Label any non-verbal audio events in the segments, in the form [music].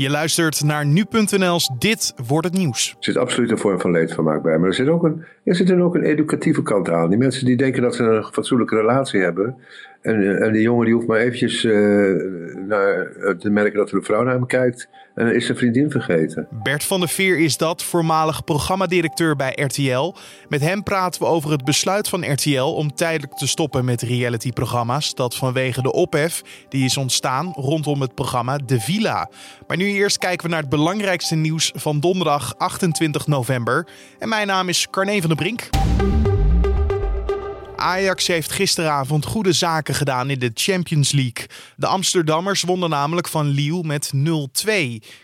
Je luistert naar nu.nl's Dit wordt het nieuws. Er zit absoluut een vorm van leedvermaak bij. Maar er zit, ook een, er zit er ook een educatieve kant aan. Die mensen die denken dat ze een fatsoenlijke relatie hebben. En, en die jongen die hoeft maar eventjes uh, naar, te merken dat er een vrouw naar hem kijkt. En dan is zijn vriendin vergeten. Bert van der Veer is dat, voormalig programmadirecteur bij RTL. Met hem praten we over het besluit van RTL om tijdelijk te stoppen met realityprogramma's. Dat vanwege de ophef die is ontstaan rondom het programma De Villa. Maar nu eerst kijken we naar het belangrijkste nieuws van donderdag 28 november. En mijn naam is Carne van der Brink. Ajax heeft gisteravond goede zaken gedaan in de Champions League. De Amsterdammers wonnen namelijk van Lille met 0-2.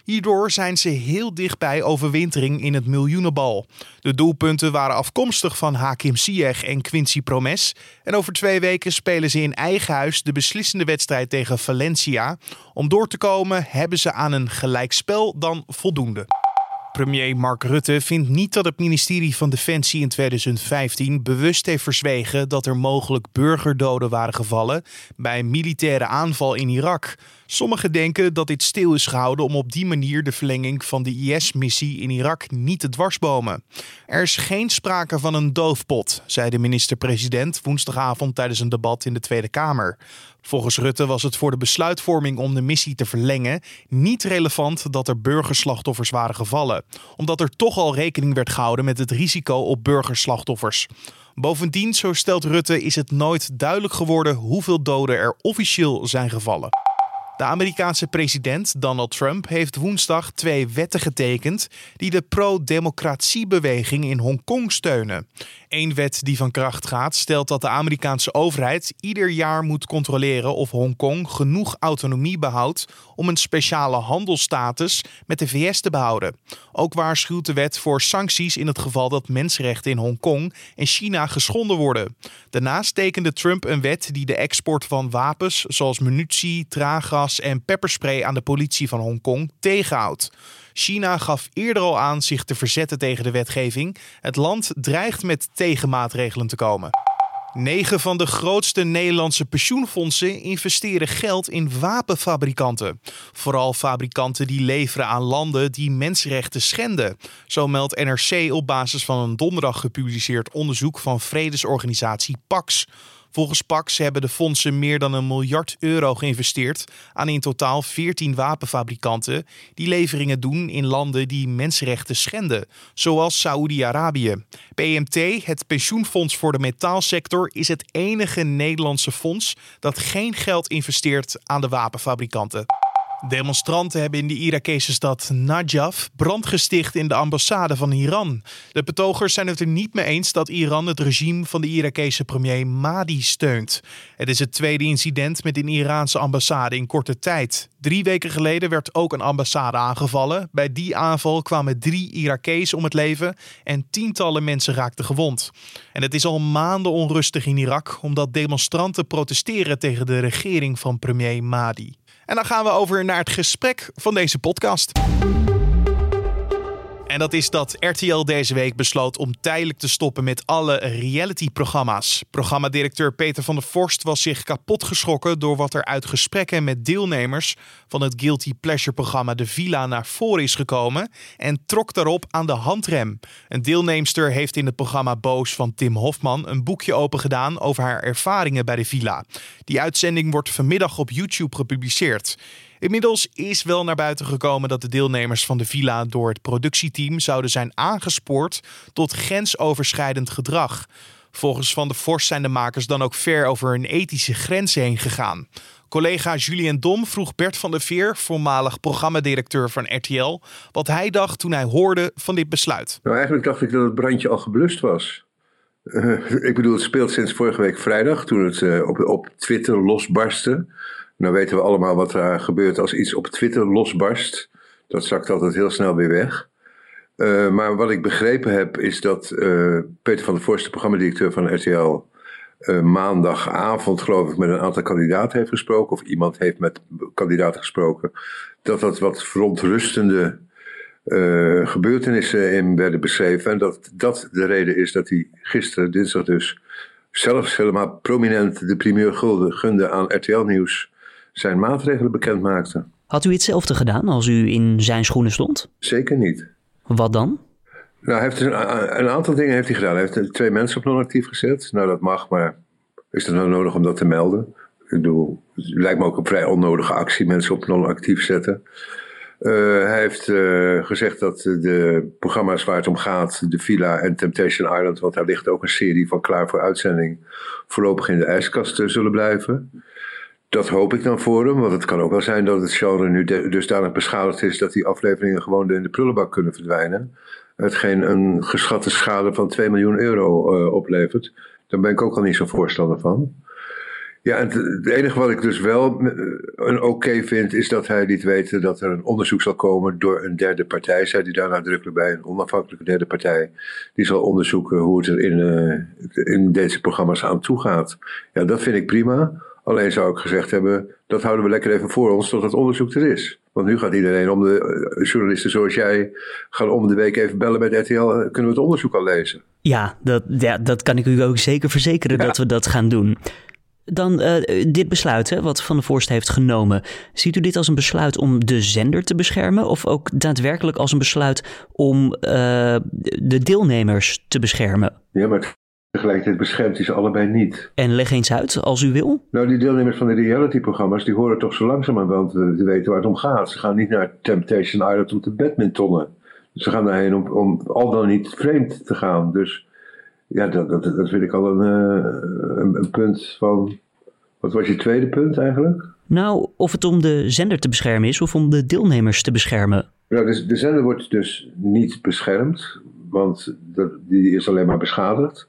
Hierdoor zijn ze heel dichtbij overwintering in het miljoenenbal. De doelpunten waren afkomstig van Hakim Ziyech en Quincy Promes. En over twee weken spelen ze in eigen huis de beslissende wedstrijd tegen Valencia. Om door te komen hebben ze aan een gelijkspel dan voldoende. Premier Mark Rutte vindt niet dat het ministerie van Defensie in 2015 bewust heeft verzwegen dat er mogelijk burgerdoden waren gevallen bij een militaire aanval in Irak. Sommigen denken dat dit stil is gehouden om op die manier de verlenging van de IS-missie in Irak niet te dwarsbomen. Er is geen sprake van een doofpot, zei de minister-president woensdagavond tijdens een debat in de Tweede Kamer. Volgens Rutte was het voor de besluitvorming om de missie te verlengen niet relevant dat er burgerslachtoffers waren gevallen, omdat er toch al rekening werd gehouden met het risico op burgerslachtoffers. Bovendien, zo stelt Rutte, is het nooit duidelijk geworden hoeveel doden er officieel zijn gevallen. De Amerikaanse president Donald Trump heeft woensdag twee wetten getekend die de pro-democratiebeweging in Hongkong steunen. Eén wet die van kracht gaat stelt dat de Amerikaanse overheid ieder jaar moet controleren of Hongkong genoeg autonomie behoudt om een speciale handelsstatus met de VS te behouden. Ook waarschuwt de wet voor sancties in het geval dat mensenrechten in Hongkong en China geschonden worden. Daarnaast tekende Trump een wet die de export van wapens zoals munitie, en pepperspray aan de politie van Hongkong tegenhoudt. China gaf eerder al aan zich te verzetten tegen de wetgeving. Het land dreigt met tegenmaatregelen te komen. Negen van de grootste Nederlandse pensioenfondsen investeren geld in wapenfabrikanten. Vooral fabrikanten die leveren aan landen die mensenrechten schenden. Zo meldt NRC op basis van een donderdag gepubliceerd onderzoek van vredesorganisatie PAX. Volgens Pax hebben de fondsen meer dan een miljard euro geïnvesteerd aan in totaal 14 wapenfabrikanten die leveringen doen in landen die mensenrechten schenden, zoals Saoedi-Arabië. PMT, het pensioenfonds voor de metaalsector, is het enige Nederlandse fonds dat geen geld investeert aan de wapenfabrikanten. Demonstranten hebben in de Irakese stad Najaf brand gesticht in de ambassade van Iran. De betogers zijn het er niet mee eens dat Iran het regime van de Irakese premier Mahdi steunt. Het is het tweede incident met een Iraanse ambassade in korte tijd. Drie weken geleden werd ook een ambassade aangevallen. Bij die aanval kwamen drie Irakezen om het leven en tientallen mensen raakten gewond. En het is al maanden onrustig in Irak omdat demonstranten protesteren tegen de regering van premier Mahdi. En dan gaan we over naar het gesprek van deze podcast. En dat is dat RTL deze week besloot om tijdelijk te stoppen met alle reality-programma's. Programmadirecteur Peter van der Vorst was zich kapot geschrokken door wat er uit gesprekken met deelnemers van het Guilty Pleasure-programma De Villa naar voren is gekomen en trok daarop aan de handrem. Een deelnemster heeft in het programma Boos van Tim Hofman een boekje opengedaan over haar ervaringen bij de Villa. Die uitzending wordt vanmiddag op YouTube gepubliceerd. Inmiddels is wel naar buiten gekomen dat de deelnemers van de villa door het productieteam zouden zijn aangespoord tot grensoverschrijdend gedrag. Volgens Van der Vorst zijn de makers dan ook ver over een ethische grens heen gegaan. Collega Julien Dom vroeg Bert van der Veer, voormalig programmadirecteur van RTL, wat hij dacht toen hij hoorde van dit besluit. Nou, eigenlijk dacht ik dat het brandje al geblust was. Uh, ik bedoel, het speelt sinds vorige week vrijdag, toen het uh, op, op Twitter losbarstte. Nou weten we allemaal wat er gebeurt als iets op Twitter losbarst. Dat zakt altijd heel snel weer weg. Uh, maar wat ik begrepen heb is dat uh, Peter van der Vorst, de programmadirecteur van RTL, uh, maandagavond geloof ik met een aantal kandidaten heeft gesproken. Of iemand heeft met kandidaten gesproken. Dat dat wat verontrustende gebeurtenissen in werden beschreven. En dat dat de reden is dat hij gisteren, dinsdag dus, zelfs helemaal prominent de primeur gunde aan RTL Nieuws zijn maatregelen bekend maakte. Had u hetzelfde gedaan als u in zijn schoenen stond? Zeker niet. Wat dan? Nou, hij heeft een, een, aantal dingen heeft hij gedaan. Hij heeft twee mensen op non-actief gezet. Nou, dat mag, maar is het nou nodig om dat te melden? Ik bedoel, het lijkt me ook een vrij onnodige actie, mensen op non-actief zetten. Uh, hij heeft uh, gezegd dat de programma's waar het om gaat, de Villa en Temptation Island, want daar ligt ook een serie van klaar voor uitzending, voorlopig in de ijskast zullen blijven. Dat hoop ik dan voor hem, want het kan ook wel zijn dat het genre nu dusdanig beschadigd is dat die afleveringen gewoon in de prullenbak kunnen verdwijnen. Hetgeen een geschatte schade van 2 miljoen euro uh, oplevert. Daar ben ik ook al niet zo voorstander van. Ja, en het enige wat ik dus wel eh, een oké vind, is dat hij liet weten dat er een onderzoek zal komen door een derde partij. Zei hij daar nadrukkelijk bij, een onafhankelijke derde partij. Die zal onderzoeken hoe het er in, uh, in deze programma's aan toe gaat. Ja, dat vind ik prima. Alleen zou ik gezegd hebben, dat houden we lekker even voor ons tot het onderzoek er is. Want nu gaat iedereen om de eh, journalisten zoals jij gaan om de week even bellen met RTL. Kunnen we het onderzoek al lezen? Ja, dat, ja, dat kan ik u ook zeker verzekeren dat we dat gaan doen. Dan uh, dit besluit hè, wat Van der Voorst heeft genomen. Ziet u dit als een besluit om de zender te beschermen? Of ook daadwerkelijk als een besluit om de deelnemers te beschermen? Ja, maar tegelijkertijd beschermt hij ze allebei niet. En leg eens uit, als u wil. Nou, die deelnemers van de reality-programma's, die horen toch zo langzamerhand te weten waar het om gaat. Ze gaan niet naar Temptation Island om te badmintonnen. Ze gaan daarheen om, om al dan niet vreemd te gaan. Dus ja, dat, dat, dat vind ik al een, een, een punt van... Wat was je tweede punt eigenlijk? Nou, of het om de zender te beschermen is of om de deelnemers te beschermen. Nou, de, de zender wordt dus niet beschermd, want dat, die is alleen maar beschadigd.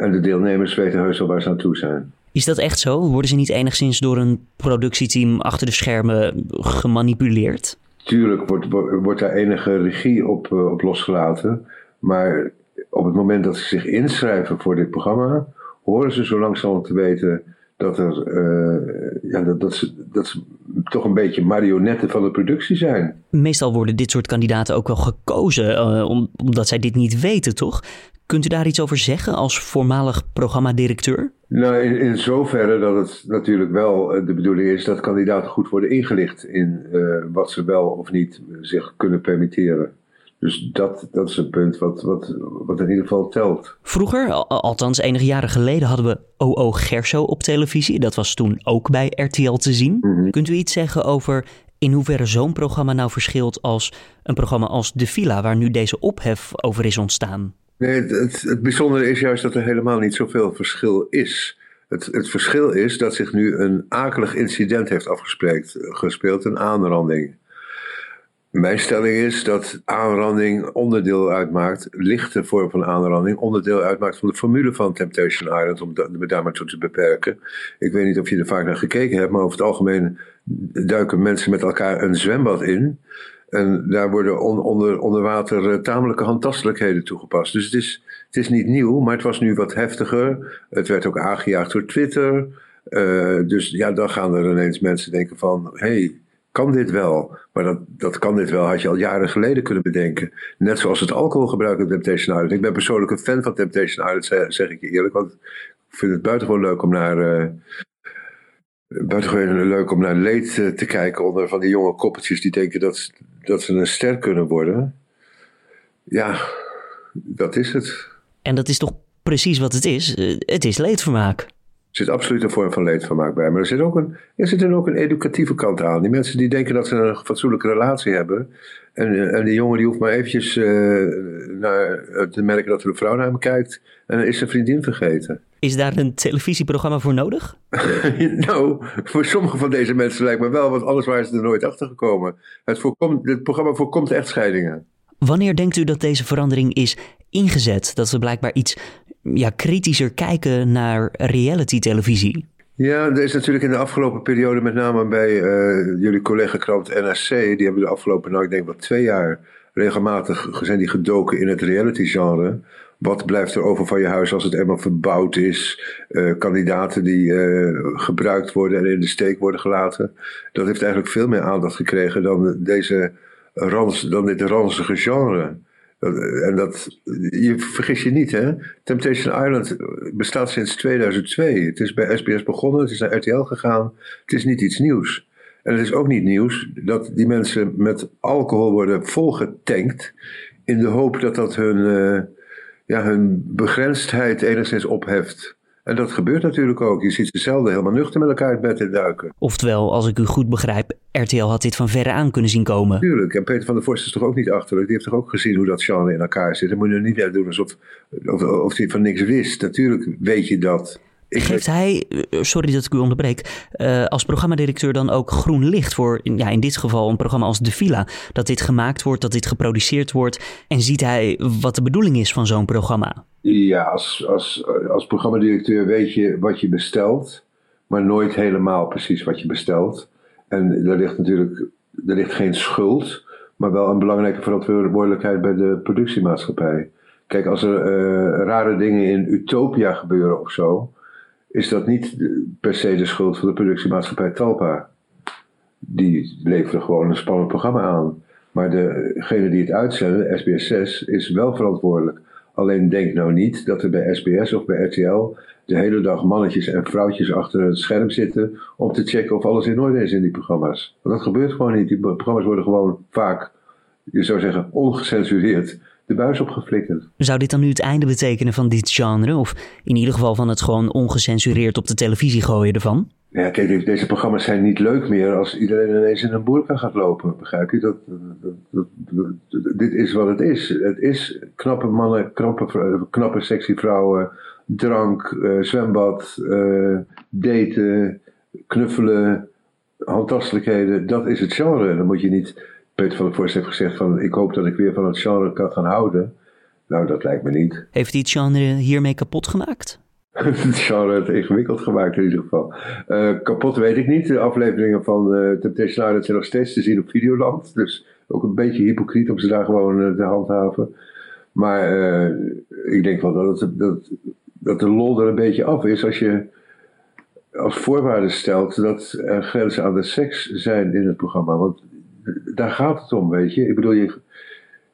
En de deelnemers weten heus wel waar ze aan toe zijn. Is dat echt zo? Worden ze niet enigszins door een productieteam achter de schermen gemanipuleerd? Tuurlijk wordt, wordt daar enige regie op, uh, op losgelaten. Maar op het moment dat ze zich inschrijven voor dit programma, horen ze zo langzamerhand te weten dat, er, uh, ja, dat, dat, ze, dat ze toch een beetje marionetten van de productie zijn. Meestal worden dit soort kandidaten ook wel gekozen uh, omdat zij dit niet weten, toch? Kunt u daar iets over zeggen als voormalig programmadirecteur? Nou, in, in zoverre dat het natuurlijk wel eh, de bedoeling is dat kandidaten goed worden ingelicht in uh, wat ze wel of niet zich kunnen permitteren. Dus dat, dat is een punt wat, wat, wat in ieder geval telt. Vroeger, althans enige jaren geleden, hadden we OO Gerso op televisie. Dat was toen ook bij RTL te zien. Mm -hmm. Kunt u iets zeggen over in hoeverre zo'n programma nou verschilt als een programma als De Villa, waar nu deze ophef over is ontstaan? Nee, het, het, bijzondere is juist dat er helemaal niet zoveel verschil is. Het, het verschil is dat zich nu een akelig incident heeft afgespeeld, een aanranding. Mijn stelling is dat aanranding onderdeel uitmaakt, lichte vorm van aanranding, onderdeel uitmaakt van de formule van Temptation Island, om me daar maar toe te beperken. Ik weet niet of je er vaak naar gekeken hebt, maar over het algemeen duiken mensen met elkaar een zwembad in. En daar worden on, onder, onder water uh, tamelijke handtastelijkheden toegepast. Dus het is, het is niet nieuw, maar het was nu wat heftiger. Het werd ook aangejaagd door Twitter. Uh, dus ja, dan gaan er ineens mensen denken van... hey, kan dit wel? Maar dat, dat kan dit wel had je al jaren geleden kunnen bedenken. Net zoals het alcoholgebruik in Temptation Island. Ik ben persoonlijk een fan van Temptation Island, zeg, ik je eerlijk. Want ik vind het buitengewoon leuk om naar... Uh, buitengewoon leuk om naar leed te kijken onder van die jonge koppeltjes die denken dat, dat ze een ster kunnen worden. Ja, dat is het. En dat is toch precies wat het is? Het is leedvermaak. Er zit absoluut een vorm van leedvermaak bij. Maar er zit, ook een, er zit ook een educatieve kant aan. Die mensen die denken dat ze een fatsoenlijke relatie hebben. En, en die jongen die hoeft maar eventjes uh, naar, te merken dat er een vrouw naar hem kijkt. En dan is zijn vriendin vergeten. Is daar een televisieprogramma voor nodig? [laughs] nou, voor sommige van deze mensen lijkt me wel, want anders waren ze er nooit achter gekomen. Het, voorkomt, het programma voorkomt echtscheidingen. Wanneer denkt u dat deze verandering is ingezet? Dat we blijkbaar iets ja, kritischer kijken naar reality-televisie? Ja, er is natuurlijk in de afgelopen periode, met name bij uh, jullie collega-krant NRC, die hebben de afgelopen, nou ik denk wat twee jaar, regelmatig zijn die gedoken in het reality-genre. Wat blijft er over van je huis als het eenmaal verbouwd is? Uh, kandidaten die uh, gebruikt worden en in de steek worden gelaten. Dat heeft eigenlijk veel meer aandacht gekregen dan, deze rans, dan dit ranzige genre. En dat, je vergis je niet, hè? Temptation Island bestaat sinds 2002. Het is bij SBS begonnen, het is naar RTL gegaan. Het is niet iets nieuws. En het is ook niet nieuws dat die mensen met alcohol worden volgetankt. in de hoop dat dat hun, uh, ja, hun begrensdheid enigszins opheft. En dat gebeurt natuurlijk ook. Je ziet ze zelden helemaal nuchter met elkaar het bed in duiken. Oftewel, als ik u goed begrijp, RTL had dit van verre aan kunnen zien komen. Tuurlijk. En Peter van der Vorst is toch ook niet achterlijk. Die heeft toch ook gezien hoe dat genre in elkaar zit. Dan moet je er niet uit doen alsof of, of hij van niks wist. Natuurlijk weet je dat. Geeft hij, eh, sorry dat ik u onderbreek, uh, als programmadirecteur dan ook groen licht voor, ja, in dit geval een programma als De Villa? Dat dit gemaakt wordt, dat dit geproduceerd wordt. En ziet hij wat de bedoeling is van zo'n programma? Ja, als, als, als programmadirecteur weet je wat je bestelt, maar nooit helemaal precies wat je bestelt. En er ligt natuurlijk er ligt geen schuld, maar wel een belangrijke verantwoordelijkheid bij de productiemaatschappij. Kijk, als er uh, rare dingen in Utopia gebeuren of zo, is dat niet per se de schuld van de productiemaatschappij Talpa. Die leveren gewoon een spannend programma aan. Maar degene die het uitzenden, SBS6, is wel verantwoordelijk. Alleen denk nou niet dat er bij SBS of bij RTL de hele dag mannetjes en vrouwtjes achter het scherm zitten om te checken of alles in orde is in die programma's. Want dat gebeurt gewoon niet. Die programma's worden gewoon vaak, je zou zeggen, ongecensureerd de buis opgeflikkerd. Zou dit dan nu het einde betekenen van dit genre? Of in ieder geval van het gewoon ongecensureerd op de televisie gooien ervan? Ja, kijk, deze programma's zijn niet leuk meer als iedereen ineens in een boerka gaat lopen. Begrijp je? Dat, dat, dit is wat het is. Het is knappe mannen, knappe, knappe sexy vrouwen, drank, uh, zwembad, uh, daten, knuffelen, handtastelijkheden. Dat is het genre. Dan moet je niet Peter van der Vorst heeft gezegd van ik hoop dat ik weer van het genre kan gaan houden. Nou, dat lijkt me niet. [laughs] Heeft hij het genre hiermee kapot gemaakt? het genre het ingewikkeld gemaakt in ieder geval. Uh, kapot weet ik niet. De afleveringen van uh, Temptation Island zijn nog steeds te zien op Videoland. Dus ook een beetje hypocriet om ze daar gewoon uh, te handhaven. Maar ik denk wel dat, het, dat, dat de lol er een beetje af is als je als voorwaarde stelt dat er grenzen aan de seks zijn in het programma. Want daar gaat het om, weet je. Ik bedoel, je,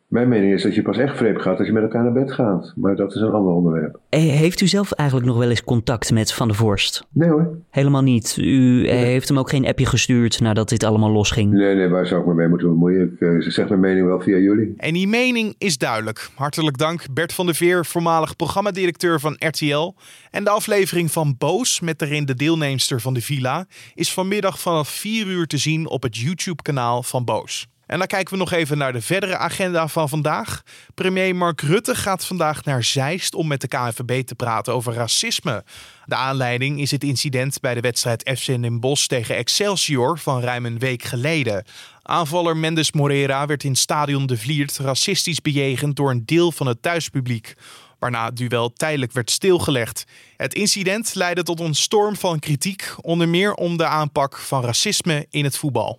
mijn mening is dat je pas echt vreemd gaat als je met elkaar naar bed gaat. Maar dat is een ander onderwerp. Heeft u zelf eigenlijk nog wel eens contact met Van der Vorst? Nee hoor. Helemaal niet. U heeft hem ook geen appje gestuurd nadat dit allemaal losging? Nee, nee, waar zou ik me mee moeten bemoeien? Ik uh, zeg mijn mening wel via jullie. En die mening is duidelijk. Hartelijk dank Bert van der Veer, voormalig programmadirecteur van RTL. En de aflevering van Boos, met daarin de deelnemster van de villa, is vanmiddag vanaf 4 uur te zien op het YouTube-kanaal van Boos. En dan kijken we nog even naar de verdere agenda van vandaag. Premier Mark Rutte gaat vandaag naar Zeist om met de KNVB te praten over racisme. De aanleiding is het incident bij de wedstrijd FC Den Bosch tegen Excelsior van ruim een week geleden. Aanvaller Mendes Morera werd in stadion De Vliert racistisch bejegend door een deel van het thuispubliek waarna het duel tijdelijk werd stilgelegd. Het incident leidde tot een storm van kritiek, onder meer om de aanpak van racisme in het voetbal.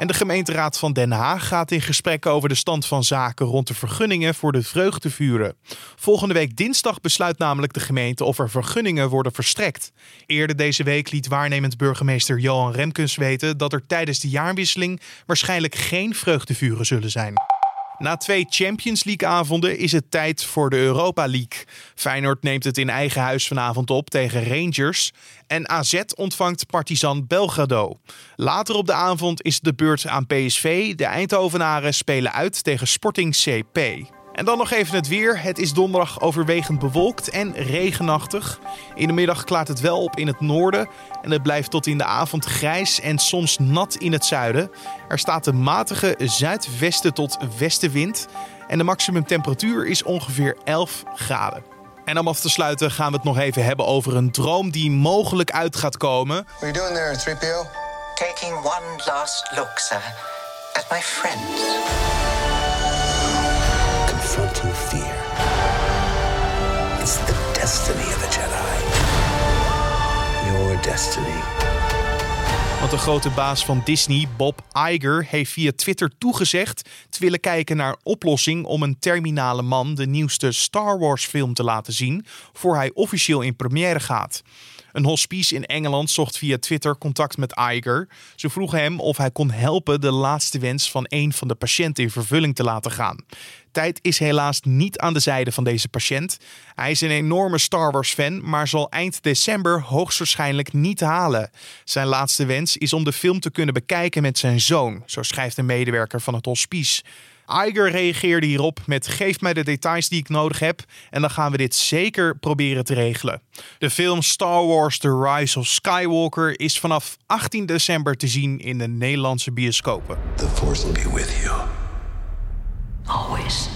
En de gemeenteraad van Den Haag gaat in gesprek over de stand van zaken rond de vergunningen voor de vreugdevuren. Volgende week dinsdag besluit namelijk de gemeente of er vergunningen worden verstrekt. Eerder deze week liet waarnemend burgemeester Johan Remkens weten dat er tijdens de jaarwisseling waarschijnlijk geen vreugdevuren zullen zijn. Na twee Champions League-avonden is het tijd voor de Europa League. Feyenoord neemt het in eigen huis vanavond op tegen Rangers. En AZ ontvangt Partizan Belgrado. Later op de avond is de beurt aan PSV. De Eindhovenaren spelen uit tegen Sporting CP. En dan nog even het weer. Het is donderdag overwegend bewolkt en regenachtig. In de middag klaart het wel op in het noorden. En het blijft tot in de avond grijs en soms nat in het zuiden. Er staat een matige zuidwesten tot westenwind. En de maximumtemperatuur is ongeveer 11 graden. En om af te sluiten gaan we het nog even hebben over een droom die mogelijk uit gaat komen. What are you doing there, 3PO? Taking one last look, sir, at my friends. Destiny. Want de grote baas van Disney, Bob Iger, heeft via Twitter toegezegd te willen kijken naar oplossing om een terminale man de nieuwste Star Wars film te laten zien voor hij officieel in première gaat. Een hospice in Engeland zocht via Twitter contact met Iger. Ze vroegen hem of hij kon helpen de laatste wens van een van de patiënten in vervulling te laten gaan. Tijd is helaas niet aan de zijde van deze patiënt. Hij is een enorme Star Wars fan, maar zal eind december hoogstwaarschijnlijk niet halen. Zijn laatste wens is om de film te kunnen bekijken met zijn zoon, zo schrijft een medewerker van het hospice. Iger reageerde hierop met geef mij de details die ik nodig heb en dan gaan we dit zeker proberen te regelen. De film Star Wars The Rise of Skywalker is vanaf 18 december te zien in de Nederlandse bioscopen. The Force will be with you. Always.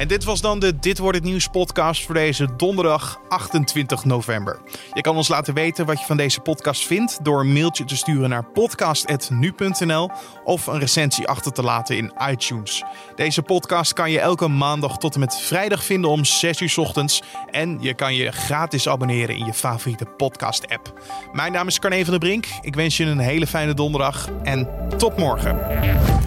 En dit was dan de Dit wordt het nieuws podcast voor deze donderdag 28 november. Je kan ons laten weten wat je van deze podcast vindt door een mailtje te sturen naar podcast@nu.nl of een recensie achter te laten in iTunes. Deze podcast kan je elke maandag tot en met vrijdag vinden om 6 uur ochtends en je kan je gratis abonneren in je favoriete podcast app. Mijn naam is Carne van der Brink. Ik wens je een hele fijne donderdag en tot morgen.